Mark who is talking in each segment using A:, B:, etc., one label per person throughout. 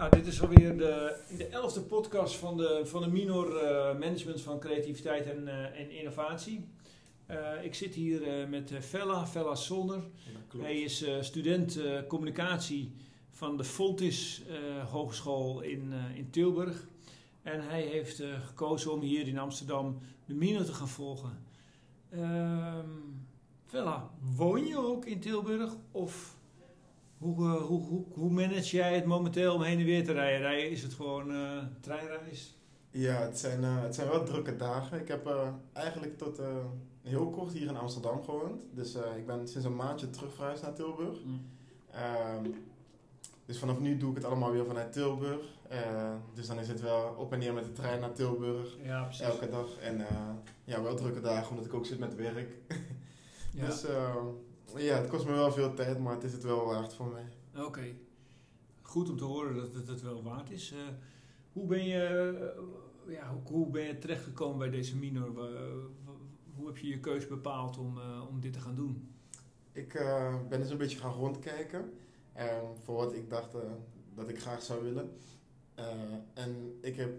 A: Nou, dit is alweer de, de elfde podcast van de, van de Minor eh, Management van Creativiteit en, eh, en Innovatie. Eh, ik zit hier met Fella, Fella Sonner. Hij is student communicatie van de Voltis eh, Hogeschool in, in Tilburg. En hij heeft gekozen om hier in Amsterdam de Minor te gaan volgen. Ehm Fella, woon je ook in Tilburg? Of hoe, eh, hoe, hoe, hoe manage jij het momenteel om heen en weer te rijden? rijden is het gewoon eh treinreis?
B: Ja, het zijn, eh, het zijn wel drukke dagen. Ik heb eh, eigenlijk tot eh, heel kort hier in Amsterdam gewoond. Dus eh, ik ben sinds een maandje terug verhuisd naar Tilburg. Ehm, dus vanaf nu doe ik het allemaal weer vanuit Tilburg. Eh, dus dan is het wel op en neer met de trein naar Tilburg.
A: Ja, precies.
B: Elke dag. En eh, ja, wel drukke dagen, omdat ik ook zit met werk.
A: Ja.
B: Dus eh, ja, het kost me wel veel tijd, maar het is het wel waard voor mij.
A: Oké. Goed om te horen dat het het wel waard is. Eh, hoe, ben je, eh, ja, hoe, hoe ben je terechtgekomen bij deze minor? Hoe heb je je keuze bepaald om, eh, om dit te gaan doen?
B: Ik ben dus een beetje gaan rondkijken ehm, voor wat ik dacht dat ik graag zou willen. En ik heb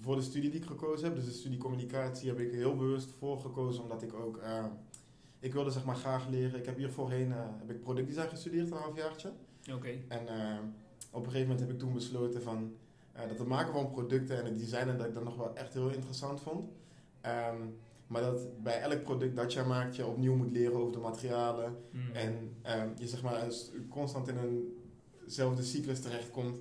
B: voor de studie die ik gekozen heb, dus de studie communicatie, heb ik heel bewust voor gekozen omdat ik ook, ik wilde zeg maar graag leren. Ik heb hier voorheen, eh, heb ik productdesign gestudeerd, een halfjaartje.
A: Oké.
B: En eh, op een gegeven moment heb ik toen besloten van, eh, dat het maken van producten en het designen, dat ik dat nog wel echt heel interessant vond. Ehm, maar dat bij elk product dat je maakt, je opnieuw moet leren over de materialen.
A: Mm.
B: En ehm, je zeg maar constant in eenzelfde cyclus terechtkomt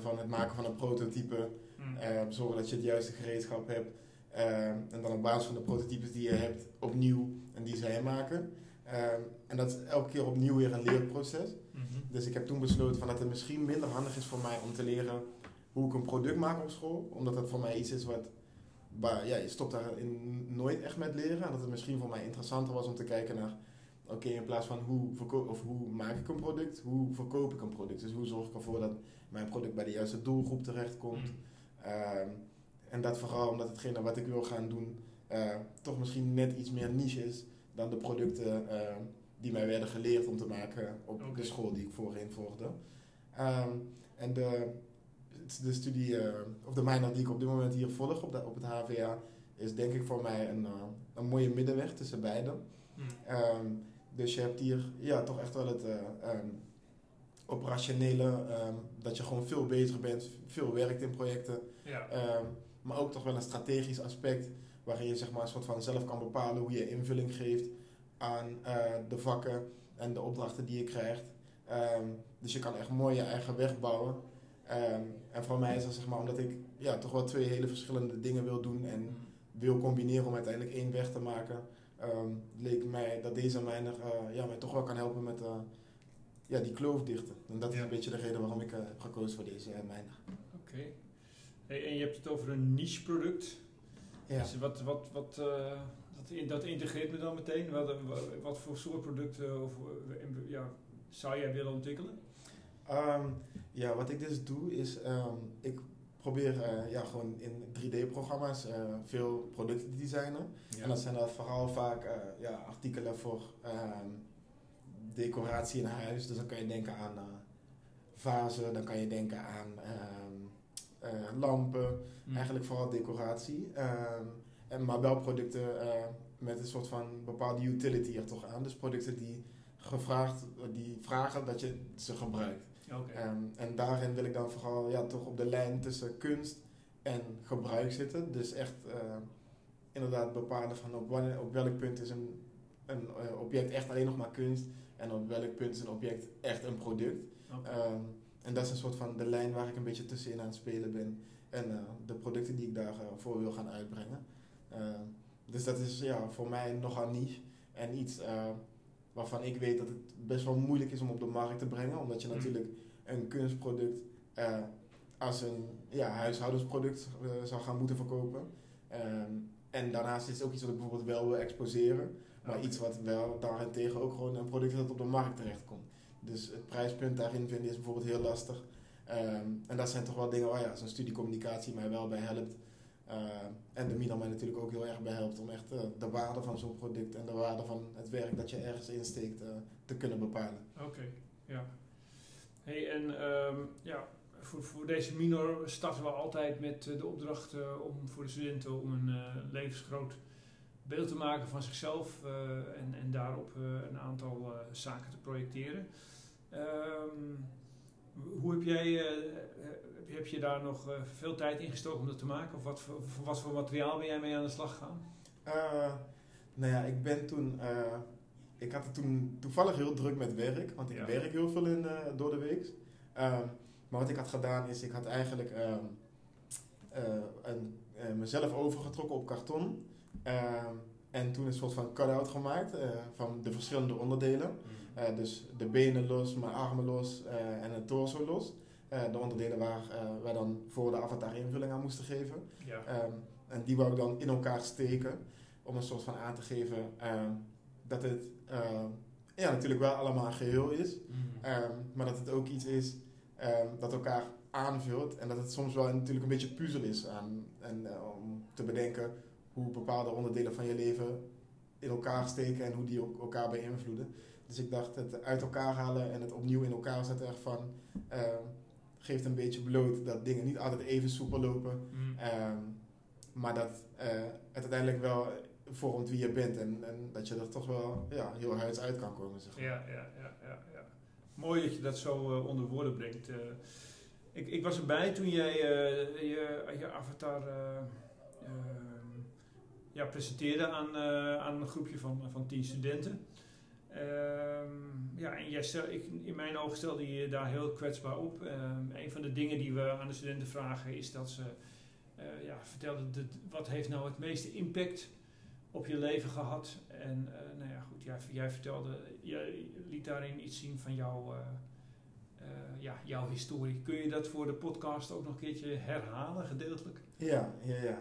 B: van het maken van een prototype,
A: Mm.
B: zorgen dat je het juiste gereedschap hebt. Ehm, en dan op basis van de prototypes die je hebt, opnieuw een design maken. Ehm, en dat is elke keer opnieuw weer een leerproces.
A: Mhm.
B: Dus ik heb toen besloten van dat het misschien minder handig is voor mij om te leren hoe ik een product maak op school. Omdat dat voor mij iets is wat, waar, ja, je stopt daar in, nooit echt met leren. En dat het misschien voor mij interessanter was om te kijken naar, oké, in plaats van hoe, of hoe maak ik een product, hoe verkoop ik een product. Dus hoe zorg ik ervoor dat mijn product bij de juiste doelgroep terechtkomt. Ehm, en dat vooral omdat hetgene wat ik wil gaan doen, eh, toch misschien net iets meer niche is dan de producten eh, die mij werden geleerd om te maken op de school die ik voorheen volgde. Ehm, en de, de studie, eh, of de minor die ik op dit moment hier volg op, de, op het HVA, is denk ik voor mij een, een mooie middenweg tussen beide.
A: Mm.
B: Ehm, dus je hebt hier ja, toch echt wel het eh, ehm, operationele, dat je gewoon veel bezig bent, veel werkt in projecten.
A: Ja.
B: Maar ook toch wel een strategisch aspect waarin je zeg maar, een soort van zelf kan bepalen hoe je invulling geeft aan eh, de vakken en de opdrachten die je krijgt. Ehm, dus je kan echt mooi je eigen weg bouwen. Ehm, en voor mij is dat zeg maar omdat ik ja, toch wel twee hele verschillende dingen wil doen en
A: Mm.
B: wil combineren om uiteindelijk één weg te maken. ehm, leek mij dat deze mijner eh, ja, mij toch wel kan helpen met eh, ja, die kloof dichten. En dat is
A: Ja.
B: een beetje de reden waarom ik heb gekozen voor deze mijner.
A: Oké. Hey, en je hebt het over een niche product.
B: Ja.
A: Dus wat, wat, wat, eh, dat, dat integreert me dan meteen. Wat, wat, voor soort producten of, eh, ja, zou jij willen ontwikkelen?
B: Ehm, ja, wat ik dus doe is, ehm, ik probeer eh, ja, gewoon in 3D-programma's eh, veel producten te designen. En dat zijn dat vooral vaak ja, artikelen voor ehm, decoratie in huis. Dus dan kan je denken aan vazen, dan kan je denken aan lampen.
A: Mm.
B: Eigenlijk vooral decoratie. Ehm, en, maar wel producten eh, met een soort van bepaalde utility er toch aan. Dus producten die, gevraagd, die vragen dat je ze gebruikt. Ehm, en daarin wil ik dan vooral ja, toch op de lijn tussen kunst en gebruik zitten. Dus echt eh, inderdaad bepalen van op, wanneer, op welk punt is een, een eh, object echt alleen nog maar kunst. En op welk punt is een object echt een product. En dat is een soort van de lijn waar ik een beetje tussenin aan het spelen ben. En eh, de producten die ik daarvoor voor wil gaan uitbrengen. Ehm, dus dat is ja, voor mij nogal niche. En iets eh, waarvan ik weet dat het best wel moeilijk is om op de markt te brengen. Omdat je
A: Mm.
B: natuurlijk een kunstproduct eh, als een ja, huishoudensproduct eh, zou gaan moeten verkopen. En daarnaast is het ook iets wat ik bijvoorbeeld wel wil exposeren. Maar
A: Oké.
B: iets wat wel daarentegen ook gewoon een product is dat op de markt terechtkomt. Dus het prijspunt daarin vinden is bijvoorbeeld heel lastig. Ehm, en dat zijn toch wel dingen waar ja, zo'n studie communicatie mij wel bij helpt. Ehm, en de MINA mij natuurlijk ook heel erg bij helpt om echt eh, de waarde van zo'n product en de waarde van het werk dat je ergens insteekt eh, te kunnen bepalen.
A: Oké, ja. Hey, en ehm, ja, voor, voor deze minor starten we altijd met de opdracht om voor de studenten om een levensgroot beeld te maken van zichzelf en, en daarop een aantal zaken te projecteren. Ehm, hoe heb jij, heb je daar nog veel tijd in gestoken om dat te maken? Of wat voor, wat voor materiaal ben jij mee aan de slag gegaan?
B: nou ja, ik ben toen ik had het toen toevallig heel druk met werk, want ik werk heel veel in, door de week. Um, maar wat ik had gedaan is, ik had eigenlijk uh, een, mezelf overgetrokken op karton. En toen een soort van cut-out gemaakt van de verschillende onderdelen. Mm. Dus de benen los, mijn armen los en het torso los. de onderdelen waar wij dan voor de avatar invulling aan moesten geven. Ja. en die wou ik dan in elkaar steken om een soort van aan te geven dat het uh, ja, natuurlijk wel allemaal een geheel is. Ehm, maar dat het ook iets is um, dat elkaar aanvult. En dat het soms wel natuurlijk een beetje puzzel is aan, en, uh, om te bedenken hoe bepaalde onderdelen van je leven in elkaar steken en hoe die elkaar beïnvloeden. Dus ik dacht, het uit elkaar halen en het opnieuw in elkaar zetten ervan uh, geeft een beetje bloot dat dingen niet altijd even soepel lopen. Mhm. maar dat uh, het uiteindelijk wel vormt wie je bent. En, en dat je er toch wel ja, heel huids uit kan komen. Zeg
A: ja, ja, ja, ja, ja. Mooi dat je dat zo uh, onder woorden brengt. Uh, ik, ik was erbij toen jij je, je avatar ja, presenteerde aan, aan een groepje van, van tien studenten. Um, ja, en jij stel, ik, in mijn ogen stelde je daar heel kwetsbaar op. Um, een van de dingen die we aan de studenten vragen is dat ze ja, vertelden de, wat heeft nou het meeste impact op je leven gehad. En uh, nou ja, goed, jij, jij, vertelde, jij liet daarin iets zien van jouw, uh, ja, jouw historie. Kun je dat voor de podcast ook nog een keertje herhalen, gedeeltelijk?
B: Ja, ja, ja.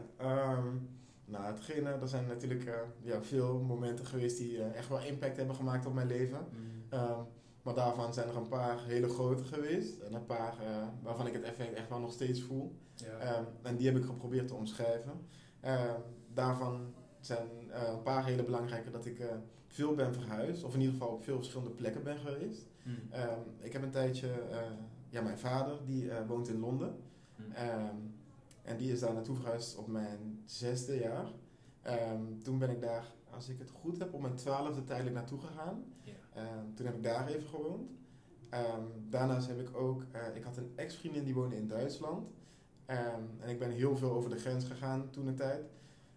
B: Um, nou, hetgene, er zijn natuurlijk ja, veel momenten geweest die echt wel impact hebben gemaakt op mijn leven. Mm. Um, maar daarvan zijn er een paar hele grote geweest. En een paar waarvan ik het effect echt wel nog steeds voel. Ja. Um, en die heb ik geprobeerd te omschrijven. daarvan zijn een paar hele belangrijke dat ik veel ben verhuisd, of in ieder geval op veel verschillende plekken ben geweest. Mm. Um, ik heb een tijdje, ja, mijn vader die woont in Londen. Mm. En die is daar naartoe verhuisd op mijn zesde jaar. Um, toen ben ik daar, als ik het goed heb, op mijn twaalfde tijdelijk naartoe gegaan. Yeah. toen heb ik daar even gewoond. daarnaast heb ik ook, ik had een ex-vriendin die woonde in Duitsland. en ik ben heel veel over de grens gegaan toen een tijd.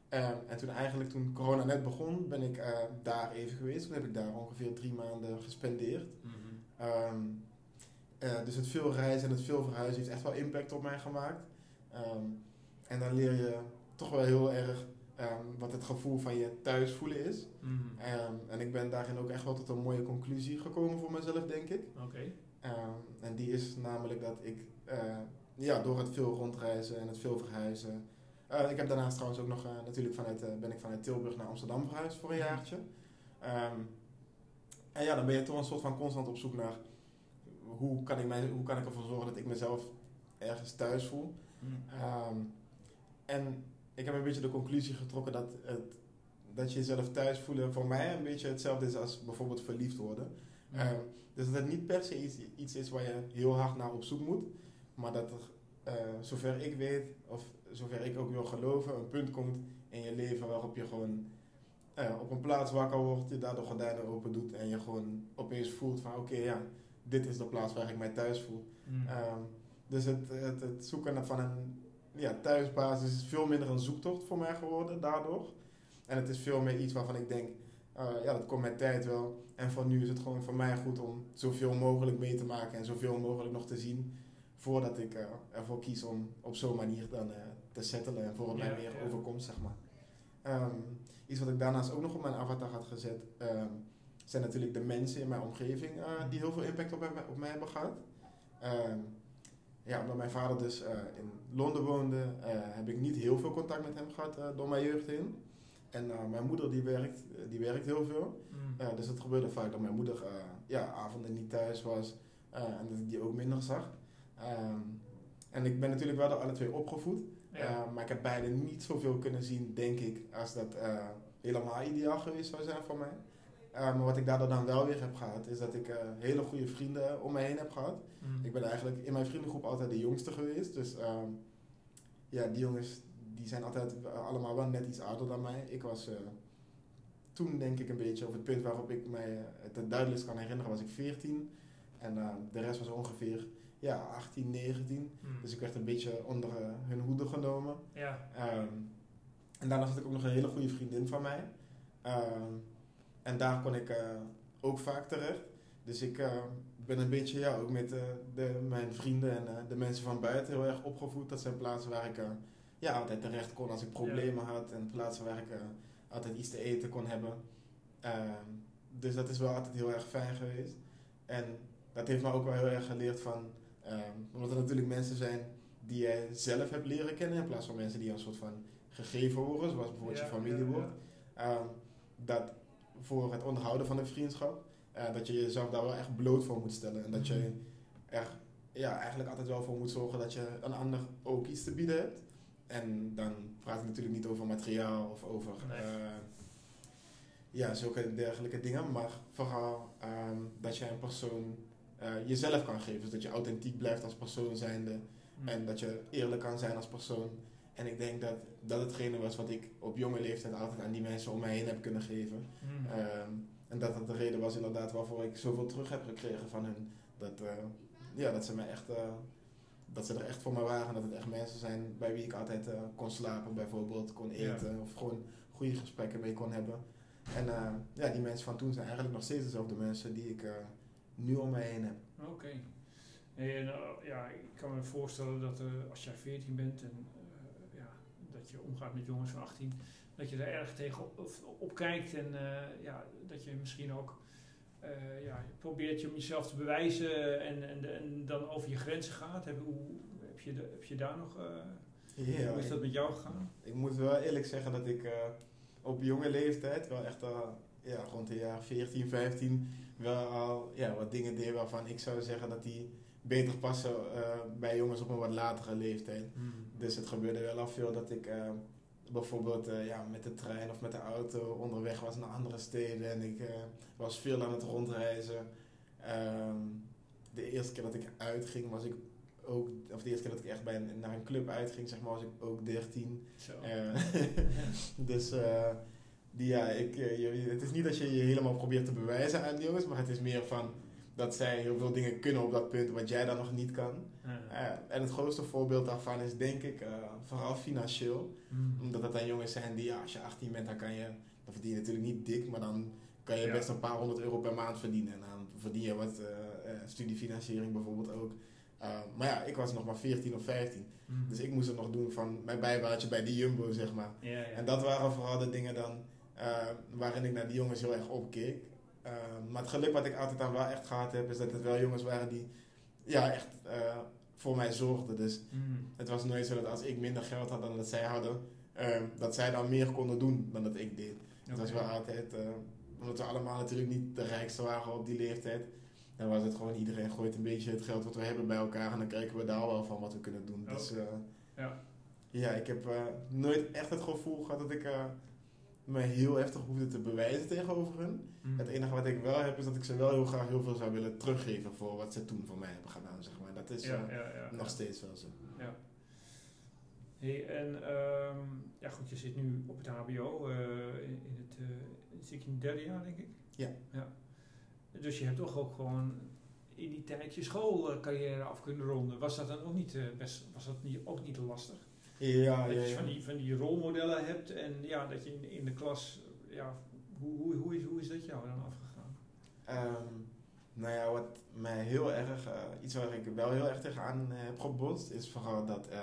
B: Ehm, en toen eigenlijk, toen corona net begon, ben ik uh, daar even geweest. Toen heb ik daar ongeveer drie maanden gespendeerd. Mm -hmm. uh, dus het veel reizen en het veel verhuizen heeft echt wel impact op mij gemaakt. Um, en dan leer je toch wel heel erg wat het gevoel van je thuis voelen is. Mm -hmm. en ik ben daarin ook echt wel tot een mooie conclusie gekomen voor mezelf, denk ik.
A: Oké.
B: en die is namelijk dat ik uh, ja, door het veel rondreizen en het veel verhuizen uh, ik heb daarnaast trouwens ook nog uh, natuurlijk vanuit, ben ik vanuit Tilburg naar Amsterdam verhuisd voor een mhm. jaartje. Um, en ja, dan ben je toch een soort van constant op zoek naar hoe kan ik, mij, hoe kan ik ervoor zorgen dat ik mezelf ergens thuis voel. Um, en ik heb een beetje de conclusie getrokken dat, het, dat je jezelf thuis voelen voor mij een beetje hetzelfde is als bijvoorbeeld verliefd worden. Mm. Um, dus dat het niet per se iets, iets is waar je heel hard naar op zoek moet, maar dat er, zover ik weet, of zover ik ook wil geloven, een punt komt in je leven waarop je gewoon uh, op een plaats wakker wordt, je daar de gordijnen open doet en je gewoon opeens voelt van oké, ja, dit is de plaats waar ik mij thuis voel. Mm. Um, dus het, het, het, zoeken van een ja, thuisbasis is veel minder een zoektocht voor mij geworden daardoor. En het is veel meer iets waarvan ik denk, uh, ja, dat komt met tijd wel. En voor nu is het gewoon voor mij goed om zoveel mogelijk mee te maken en zoveel mogelijk nog te zien voordat ik uh, ervoor kies om op zo'n manier dan uh, te settelen en voor het mij meer overkomt, zeg maar. Um, iets wat ik daarnaast ook nog op mijn avatar had gezet, um, zijn natuurlijk de mensen in mijn omgeving die heel veel impact op, op mij hebben gehad. Um, ja, omdat mijn vader dus in Londen woonde, heb ik niet heel veel contact met hem gehad door mijn jeugd heen. En mijn moeder die werkt, die werkt heel veel. Mm. dus het gebeurde vaak dat mijn moeder ja, avonden niet thuis was en dat ik die ook minder zag. Um, en ik ben natuurlijk wel door alle twee opgevoed. Maar ik heb beide niet zoveel kunnen zien, denk ik, als dat helemaal ideaal geweest zou zijn voor mij. Maar wat ik daardoor dan wel weer heb gehad, is dat ik hele goede vrienden om me heen heb gehad.
A: Mm.
B: Ik ben eigenlijk in mijn vriendengroep altijd de jongste geweest. Dus ehm, ja, die jongens die zijn altijd allemaal wel net iets ouder dan mij. Ik was toen denk ik een beetje op het punt waarop ik mij het het duidelijkst kan herinneren, was ik 14. En uh, de rest was ongeveer ja, 18, 19.
A: Mm.
B: Dus ik werd een beetje onder uh, hun hoede genomen.
A: Ja.
B: Um, en daarna had ik ook nog een hele goede vriendin van mij. Um, en daar kon ik uh, ook vaak terecht. Dus ik ben een beetje ja, ook met de, mijn vrienden en de mensen van buiten heel erg opgevoed. Dat zijn plaatsen waar ik ja, altijd terecht kon als ik problemen ja. had. En plaatsen waar ik altijd iets te eten kon hebben. Ehm, dus dat is wel altijd heel erg fijn geweest. En dat heeft me ook wel heel erg geleerd van, um, omdat er natuurlijk mensen zijn die jij zelf hebt leren kennen, in plaats van mensen die een soort van gegeven worden, zoals bijvoorbeeld
A: ja,
B: je familie
A: ja,
B: wordt. Um, dat voor het onderhouden van een vriendschap, uh, dat je jezelf daar wel echt bloot voor moet stellen. En dat je
A: Mhm.
B: er ja, eigenlijk altijd wel voor moet zorgen dat je een ander ook iets te bieden hebt. En dan praat ik natuurlijk niet over materiaal of over
A: Nee.
B: uh, ja, zulke dergelijke dingen, maar vooral um, dat je een persoon uh, jezelf kan geven. Dus dat je authentiek blijft als persoon zijnde
A: Mm.
B: en dat je eerlijk kan zijn als persoon. En ik denk dat dat hetgene was wat ik op jonge leeftijd altijd aan die mensen om mij heen heb kunnen geven.
A: Mm.
B: Um, en dat dat de reden was inderdaad waarvoor ik zoveel terug heb gekregen van hun. Dat, uh, ja, dat ze mij echt, uh, dat ze er echt voor me waren. Dat het echt mensen zijn bij wie ik altijd uh, kon slapen bijvoorbeeld, kon eten
A: Ja.
B: of gewoon goede gesprekken mee kon hebben. En ja, die mensen van toen zijn eigenlijk nog steeds dezelfde mensen die ik nu om mij heen heb.
A: Oké. Okay. En ja, ik kan me voorstellen dat als jij 14 bent en dat je omgaat met jongens van 18, dat je daar erg tegen op, op kijkt en uh, ja, dat je misschien ook uh, ja, probeert je om jezelf te bewijzen en, en, en dan over je grenzen gaat. Heb, hoe, heb, je, heb je daar nog.
B: Ja,
A: hoe is dat met jou gegaan?
B: Ik, moet wel eerlijk zeggen dat ik op jonge leeftijd wel echt al ja, rond de jaar 14, 15 wel al ja, wat dingen deed waarvan ik zou zeggen dat die beter passen uh, bij jongens op een wat latere leeftijd.
A: Mm.
B: Dus het gebeurde wel al veel dat ik uh, bijvoorbeeld uh, ja, met de trein of met de auto onderweg was naar andere steden en ik was veel aan het rondreizen. Um, de eerste keer dat ik uitging was ik ook, of de eerste keer dat ik echt bij een, naar een club uitging, zeg maar, was ik ook 13. dus die, ja, ik, je, het is niet dat je je helemaal probeert te bewijzen aan jongens, maar het is meer van dat zij heel veel dingen kunnen op dat punt wat jij dan nog niet kan.
A: Ja.
B: Uh, en het grootste voorbeeld daarvan is denk ik uh, vooral financieel.
A: Mm.
B: Omdat dat dan jongens zijn die, ja, als je 18 bent, dan kan je, dan verdien je natuurlijk niet dik, maar dan kan je
A: Ja.
B: best een paar honderd euro per maand verdienen. En dan verdien je wat uh, studiefinanciering bijvoorbeeld ook. maar ja, ik was nog maar 14 of 15.
A: Mm.
B: Dus ik moest het nog doen van mijn bijbaantje bij die Jumbo, zeg maar.
A: Ja.
B: En dat waren vooral de dingen dan waarin ik naar die jongens heel erg opkeek. Uh, maar het geluk wat ik altijd dan wel echt gehad heb, is dat het wel jongens waren die ja, echt uh, voor mij zorgden. Dus
A: mm.
B: het was nooit zo dat als ik minder geld had dan dat zij hadden, uh, dat zij dan meer konden doen dan dat ik deed. Okay. Het was wel altijd, omdat we allemaal natuurlijk niet de rijkste waren op die leeftijd, dan was het gewoon iedereen gooit een beetje het geld wat we hebben bij elkaar en dan kijken we daar wel van wat we kunnen doen.
A: Okay.
B: Dus
A: ja.
B: ja, ik heb nooit echt het gevoel gehad dat ik me heel heftig hoefde te bewijzen tegenover hun.
A: Mm.
B: Het enige wat ik wel heb is dat ik ze wel heel graag heel veel zou willen teruggeven voor wat ze toen voor mij hebben gedaan, zeg maar. Dat is
A: ja,
B: uh,
A: ja, ja,
B: nog steeds wel zo.
A: Ja. Hey, en um, ja goed, je zit nu op het HBO, uh, in, in het, uh, in derde jaar denk ik?
B: Ja.
A: ja. Dus je hebt toch ook gewoon in die tijd je schoolcarrière af kunnen ronden. Was dat dan ook niet, best, was dat niet, ook niet lastig?
B: Ja,
A: dat
B: ja,
A: je
B: ja.
A: Van, die, van die rolmodellen hebt en ja, dat je in, in de klas, ja, hoe, hoe, hoe, is, hoe is dat jou dan afgegaan?
B: Um, nou ja, wat mij heel erg, uh, iets waar ik wel heel erg tegenaan uh, heb gebotst, is vooral dat uh,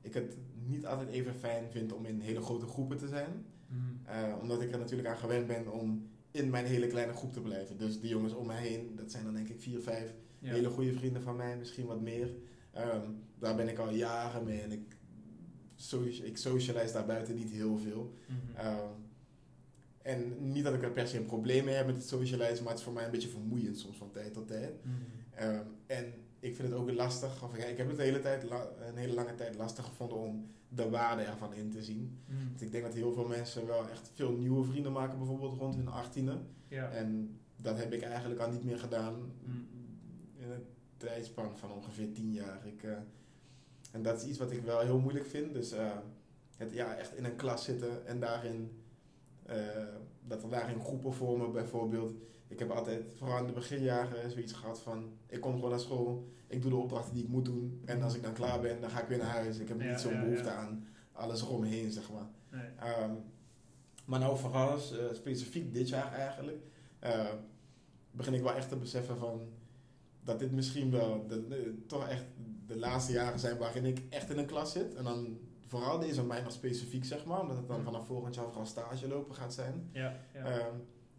B: ik het niet altijd even fijn vind om in hele grote groepen te zijn.
A: Mm.
B: omdat ik er natuurlijk aan gewend ben om in mijn hele kleine groep te blijven. Dus die jongens om mij heen, dat zijn dan denk ik vier, vijf
A: ja.
B: hele goede vrienden van mij, misschien wat meer. Um, daar ben ik al jaren mee en ik, so ik socialize daar buiten niet heel veel.
A: Mm -hmm.
B: um, en niet dat ik er per se een probleem mee heb met het socializen, maar het is voor mij een beetje vermoeiend soms van tijd tot tijd.
A: Mm
B: -hmm. um, en ik vind het ook lastig of ja, ik heb het de hele tijd, een hele lange tijd lastig gevonden om de waarde ervan in te zien.
A: Mm.
B: Want ik denk dat heel veel mensen wel echt veel nieuwe vrienden maken, bijvoorbeeld rond hun achttiende.
A: Ja.
B: En dat heb ik eigenlijk al niet meer gedaan
A: Mm.
B: in een tijdspan van ongeveer tien jaar. Ik, eh, en dat is iets wat ik wel heel moeilijk vind. Dus eh, het ja, echt in een klas zitten en daarin, eh, dat er daarin groepen vormen bijvoorbeeld. Ik heb altijd, vooral in de beginjaren, zoiets gehad van, ik kom gewoon naar school, ik doe de opdrachten die ik moet doen. En als ik dan klaar ben, dan ga ik weer naar huis. Ik heb
A: Ja,
B: niet zo'n
A: ja,
B: behoefte
A: ja.
B: aan alles eromheen, zeg maar.
A: Nee.
B: Ehm, maar nou vooral eh, specifiek dit jaar eigenlijk, begin ik wel echt te beseffen van dat dit misschien wel de- toch echt de laatste jaren zijn waarin ik echt in een klas zit. En dan vooral deze mij nog specifiek zeg maar, omdat het dan
A: Mm.
B: vanaf volgend jaar vooral stage lopen gaat zijn.
A: Ja, ja.
B: Ehm,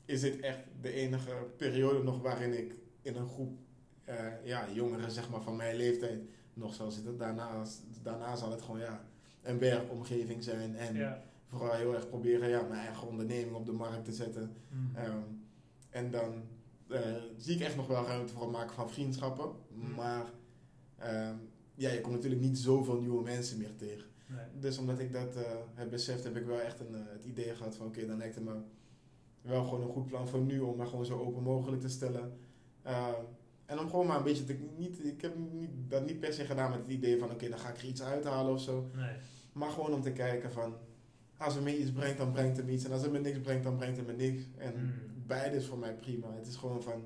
B: is dit echt de enige periode nog waarin ik in een groep eh, ja, jongeren zeg maar, van mijn leeftijd nog zal zitten. Daarna, daarna zal het gewoon ja, een werkomgeving zijn en
A: ja.
B: vooral heel erg proberen ja, mijn eigen onderneming op de markt te zetten.
A: Mm.
B: Ehm, en dan eh, zie ik echt nog wel ruimte voor het maken van vriendschappen.
A: Mm.
B: Maar ehm, ja, je komt natuurlijk niet zoveel nieuwe mensen meer tegen.
A: Nee.
B: Dus omdat ik dat eh, heb beseft, heb ik wel echt een, eh, het idee gehad van oké, dan lijkt het me wel gewoon een goed plan voor nu om me gewoon zo open mogelijk te stellen. Ehm, en om gewoon maar een beetje te, niet, ik heb niet, dat niet per se gedaan met het idee van oké, dan ga ik er iets uithalen of zo.
A: Nee.
B: Maar gewoon om te kijken van, als het me iets brengt, dan brengt het me iets. En als het me niks brengt, dan brengt het me niks. En
A: Mm.
B: beide is voor mij prima. Het is gewoon van,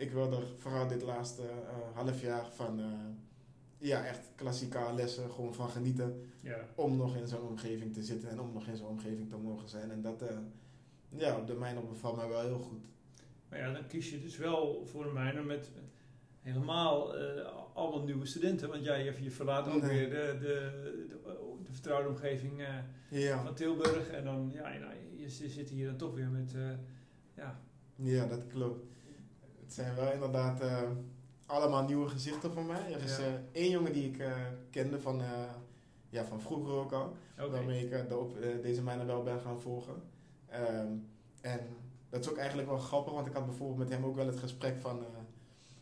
B: ik wil er vooral dit laatste eh, half jaar van, eh, ja, echt klassieke lessen gewoon van genieten.
A: Ja.
B: Om nog in zo'n omgeving te zitten en om nog in zo'n omgeving te mogen zijn. En dat, eh, ja, op de mijne bevalt mij wel heel goed.
A: Maar ja, dan kies je dus wel voor een mijner met helemaal allemaal nieuwe studenten. Want ja, je, je verlaat ook
B: Nee.
A: weer de, de, de, de vertrouwde omgeving
B: Ja,
A: van Tilburg. En dan, ja, nou, je, je zit hier dan toch weer met, ja,
B: ja, dat klopt. Het zijn wel inderdaad eh, allemaal nieuwe gezichten voor mij. Er is
A: Ja.
B: eh, één jongen die ik eh, kende van, ja, van vroeger ook al. waarmee ik de op, deze mijnen wel ben gaan volgen. Ehm, en dat is ook eigenlijk wel grappig, want ik had bijvoorbeeld met hem ook wel het gesprek van...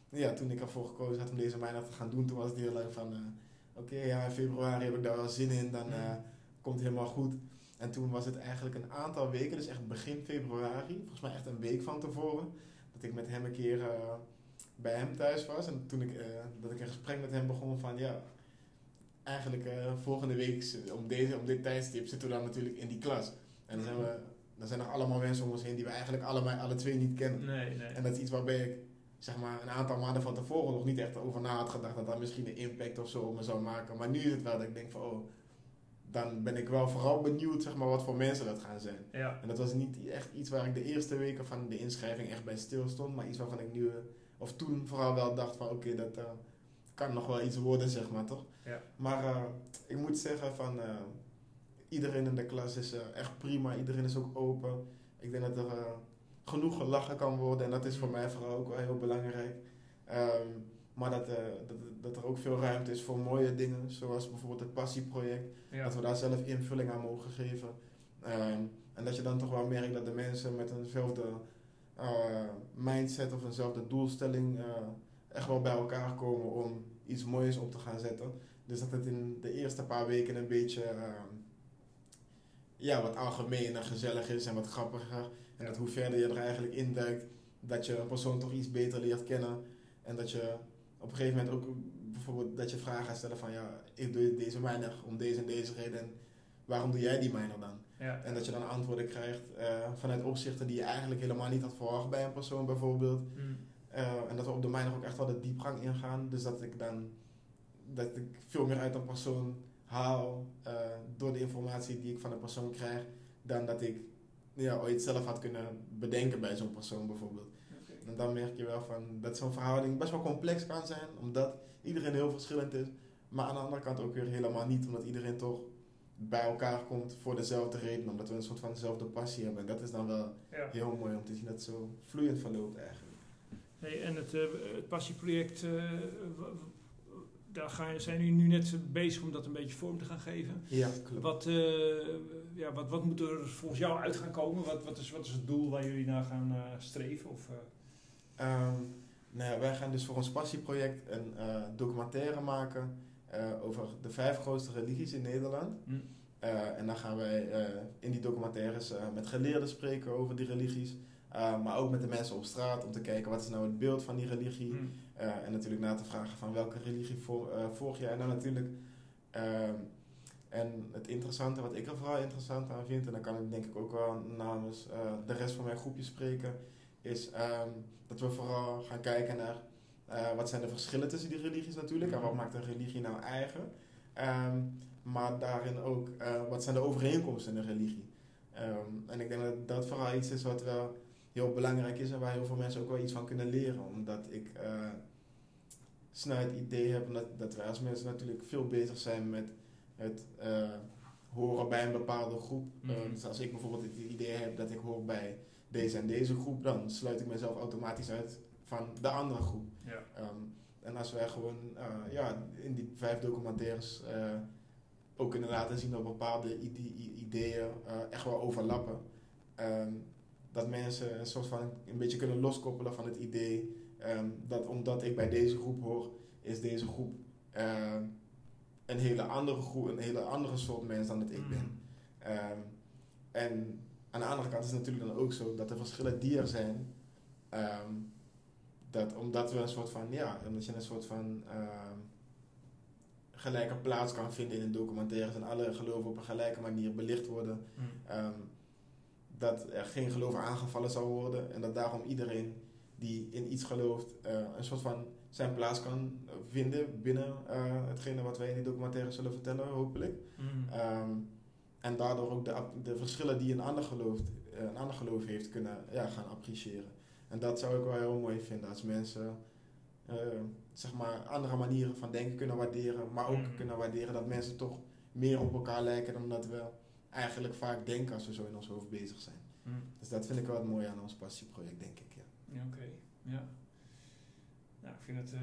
B: ja, toen ik ervoor gekozen had om deze mijnen te gaan doen, toen was het heel erg van... Oké, ja, in februari heb ik daar wel zin in, dan eh, komt het helemaal goed. En toen was het eigenlijk een aantal weken, dus echt begin februari, volgens mij echt een week van tevoren, dat ik met hem een keer eh, bij hem thuis was. En toen ik, eh, dat ik een gesprek met hem begon van, ja, eigenlijk eh, volgende week om, deze, om dit tijdstip zitten we dan natuurlijk in die klas. En dan zijn, we, dan zijn er allemaal mensen om ons heen die we eigenlijk allebei, alle twee niet kennen.
A: Nee, nee.
B: En dat is iets waarbij ik zeg maar, een aantal maanden van tevoren nog niet echt over na had gedacht dat dat misschien een impact of zo op me zou maken. Maar nu is het wel dat ik denk van oh, dan ben ik wel vooral benieuwd zeg maar, wat voor mensen dat gaan zijn.
A: Ja,
B: En dat was niet echt iets waar ik de eerste weken van de inschrijving echt bij stil stond, maar iets waarvan ik nu, of toen vooral wel dacht van oké, dat eh, kan nog wel iets worden, zeg maar toch?
A: Ja.
B: Maar eh, ik moet zeggen van eh, iedereen in de klas is echt prima, iedereen is ook open. Ik denk dat er genoeg gelachen kan worden en dat is voor
A: Mm.
B: mij vooral ook wel heel belangrijk. Ehm, maar dat, eh, dat, dat er ook veel ruimte is voor mooie dingen, zoals bijvoorbeeld het passieproject.
A: ja.
B: Dat we daar zelf invulling aan mogen geven. Ehm, en dat je dan toch wel merkt dat de mensen met eenzelfde eh, mindset of eenzelfde doelstelling eh, echt wel bij elkaar komen om iets moois op te gaan zetten. Dus dat het in de eerste paar weken een beetje ehm, ja, wat algemener, gezellig is en wat grappiger. En dat hoe verder je er eigenlijk induikt, dat je een persoon toch iets beter leert kennen. En dat je op een gegeven moment ook bijvoorbeeld dat je vragen gaat stellen van ja, ik doe deze miner om deze en deze reden. En waarom doe jij die miner dan?
A: ja.
B: En dat je dan antwoorden krijgt eh, vanuit opzichten die je eigenlijk helemaal niet had verwacht bij een persoon bijvoorbeeld.
A: Mm.
B: Eh, en dat we op de miner ook echt wel de diepgang ingaan. Dus dat ik dan dat ik veel meer uit een persoon haal eh, door de informatie die ik van een persoon krijg, dan dat ik ja, ooit zelf had kunnen bedenken bij zo'n persoon bijvoorbeeld. En dan merk je wel van dat zo'n verhouding best wel complex kan zijn, omdat iedereen heel verschillend is. Maar aan de andere kant ook weer helemaal niet, omdat iedereen toch bij elkaar komt voor dezelfde reden, omdat we een soort van dezelfde passie hebben. En dat is dan wel
A: Ja.
B: heel mooi om te zien dat het zo vloeiend verloopt eigenlijk.
A: Hey, en het, eh, het passieproject, eh, daar ga je, zijn jullie nu net bezig om dat een beetje vorm te gaan geven.
B: Ja, klopt.
A: Wat, eh, ja, wat, wat moet er volgens jou uit gaan komen? Wat, wat, is, wat is het doel waar jullie naar gaan streven? Of, eh,
B: Ehm, Nou wij gaan dus voor ons passieproject een documentaire maken over de vijf grootste religies in Nederland. Hm. en dan gaan wij in die documentaires met geleerden spreken over die religies. maar ook met de mensen op straat om te kijken wat is nou het beeld van die religie. Hm. en natuurlijk na te vragen van welke religie volg jij. En dan natuurlijk ehm, en het interessante, wat ik er vooral interessant aan vind, en dan kan ik denk ik ook wel namens de rest van mijn groepje spreken, is um, dat we vooral gaan kijken naar uh, wat zijn de verschillen tussen die religies natuurlijk en wat maakt een religie nou eigen. Um, maar daarin ook, uh, wat zijn de overeenkomsten in de religie. Um, en ik denk dat dat vooral iets is wat wel heel belangrijk is en waar heel veel mensen ook wel iets van kunnen leren. Omdat ik snel het idee heb dat, dat wij als mensen natuurlijk veel bezig zijn met het uh, horen bij een bepaalde groep. Mm dus als ik bijvoorbeeld het idee heb dat ik hoor bij deze en deze groep, dan sluit ik mezelf automatisch uit van de andere groep. Ja. Um, en als wij gewoon uh, ja, in die vijf documentaires uh, ook kunnen laten zien dat bepaalde ideeën echt wel overlappen. Um, dat mensen een soort van een beetje kunnen loskoppelen van het idee um, dat omdat ik bij deze groep hoor, is deze groep een hele andere groep, een hele andere soort mens dan dat ik ben. Mm. Ehm, en aan de andere kant is het natuurlijk dan ook zo dat de verschillen die er zijn, ehm, dat omdat we een soort van, ja, omdat je een soort van um, gelijke plaats kan vinden in een documentaire en alle geloven op een gelijke manier belicht worden, mm. dat er geen geloof aangevallen zal worden en dat daarom iedereen die in iets gelooft uh, een soort van zijn plaats kan vinden binnen uh, hetgene wat wij in die documentaire zullen vertellen, hopelijk. Mm. En daardoor ook de, de verschillen die een ander, geloof, eh, een ander geloof heeft kunnen ja, gaan appreciëren. En dat zou ik wel heel mooi vinden als mensen uh, zeg maar andere manieren van denken kunnen waarderen, maar ook mm. kunnen waarderen dat mensen toch meer op elkaar lijken dan dat we eigenlijk vaak denken als we zo in ons hoofd bezig zijn. Mm. Dus dat vind ik wel het mooie aan ons passieproject, denk ik. Ja,
A: ja oké. Ja. Nou, ik vind het uh,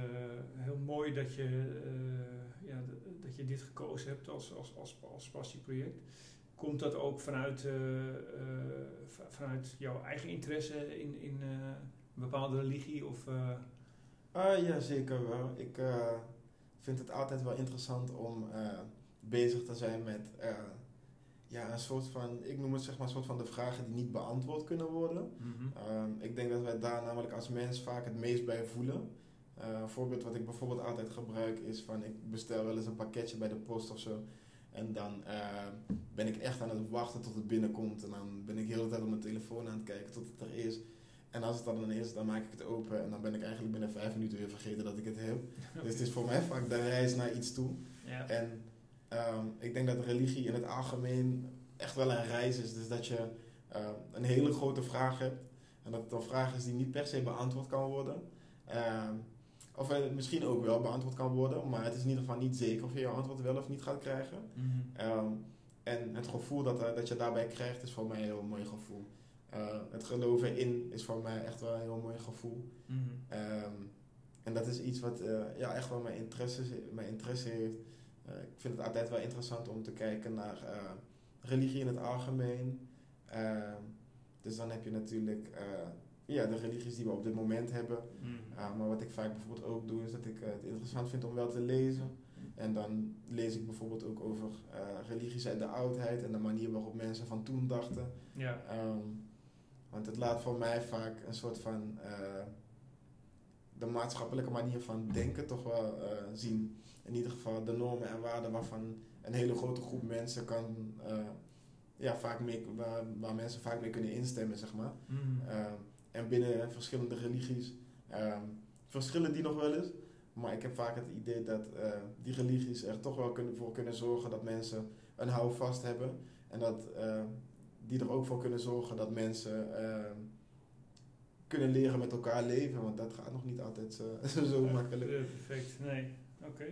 A: heel mooi dat je, uh, ja, dat je dit gekozen hebt als, als, als, als passieproject. Komt dat ook vanuit, uh, vanuit jouw eigen interesse in, in een bepaalde religie? Of,
B: ah, ja, zeker wel. Ik vind het altijd wel interessant om bezig te zijn met ja, een soort van, ik noem het zeg maar een soort van de vragen die niet beantwoord kunnen worden. Mhm. Ehm, ik denk dat wij daar namelijk als mens vaak het meest bij voelen. Uh, een voorbeeld wat ik bijvoorbeeld altijd gebruik is van ik bestel wel eens een pakketje bij de post of zo. En dan uh, ben ik echt aan het wachten tot het binnenkomt. En dan ben ik de hele tijd op mijn telefoon aan het kijken tot het er is. En als het dan is, dan maak ik het open. En dan ben ik eigenlijk binnen vijf minuten weer vergeten dat ik het heb. Dus het is voor mij vaak de reis naar iets toe. Ja. En um, ik denk dat religie in het algemeen echt wel een reis is. Dus dat je uh, een hele grote vraag hebt. En dat het een vraag is die niet per se beantwoord kan worden. Uh, of het misschien ook wel beantwoord kan worden, maar het is in ieder geval niet zeker of je je antwoord wel of niet gaat krijgen. Mhm. um, en het gevoel dat, uh, dat je daarbij krijgt is voor mij een heel mooi gevoel. Uh, het geloven in is voor mij echt wel een heel mooi gevoel. Mm -hmm. um, en dat is iets wat uh, ja, echt wel mijn interesse, mijn interesse heeft. ik vind het altijd wel interessant om te kijken naar religie in het algemeen. Ehm, dus dan heb je natuurlijk ja, de religies die we op dit moment hebben. Mm. maar wat ik vaak bijvoorbeeld ook doe, is dat ik het interessant vind om wel te lezen. En dan lees ik bijvoorbeeld ook over uh, religies uit de oudheid en de manier waarop mensen van toen dachten. Ja. Um, want het laat voor mij vaak een soort van uh, de maatschappelijke manier van denken toch wel zien. In ieder geval de normen en waarden waarvan een hele grote groep mensen kan, ja, vaak mee, waar, waar, mensen vaak mee kunnen instemmen, zeg maar. Mm. En binnen verschillende religies um, verschillen die nog wel eens. Maar ik heb vaak het idee dat uh, die religies er toch wel kunnen, voor kunnen zorgen dat mensen een houvast hebben. En dat uh, die er ook voor kunnen zorgen dat mensen uh, kunnen leren met elkaar leven. Want dat gaat nog niet altijd zo, zo makkelijk.
A: Ja, perfect, nee. Oké.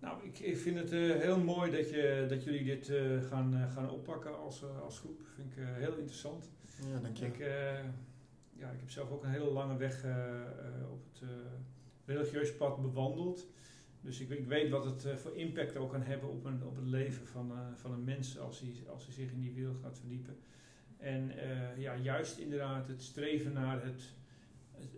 A: Nou, ik, ik vind het heel mooi dat, je, dat jullie dit gaan, gaan oppakken als, als groep. Vind ik heel interessant.
B: Ja, dank je.
A: Ik, ja, ik heb zelf ook een hele lange weg uh, op het uh, religieus pad bewandeld. Dus ik, ik weet wat het voor impact ook kan hebben op, een, op het leven van, van een mens als hij, als hij zich in die wereld gaat verdiepen. En ja, juist inderdaad het streven naar het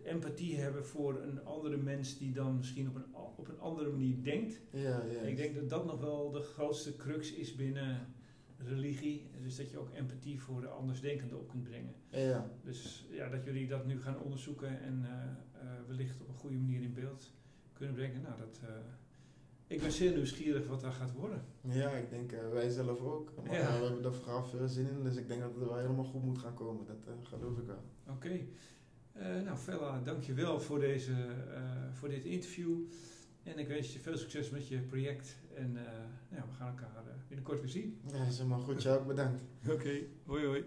A: empathie hebben voor een andere mens die dan misschien op een, op een andere manier denkt.
B: Ja, ja.
A: Ik denk dat dat nog wel de grootste crux is binnen religie. Dus dat je ook empathie voor de andersdenkenden op kunt brengen.
B: Ja.
A: Dus ja, dat jullie dat nu gaan onderzoeken en uh, wellicht op een goede manier in beeld kunnen brengen. Nou, dat, uh, ik ben zeer nieuwsgierig wat daar gaat worden.
B: Ja, ik denk wij zelf ook. Maar ja. we hebben er vooral veel zin in, dus ik denk dat het wel helemaal goed moet gaan komen. Dat geloof ik wel.
A: Oké. nou, Fella, dankjewel voor, deze, voor dit interview. En ik wens je veel succes met je project. En nou, we gaan elkaar binnenkort weer zien.
B: Ja, is helemaal goed. Jou ook bedankt.
A: Oké, hoi hoi.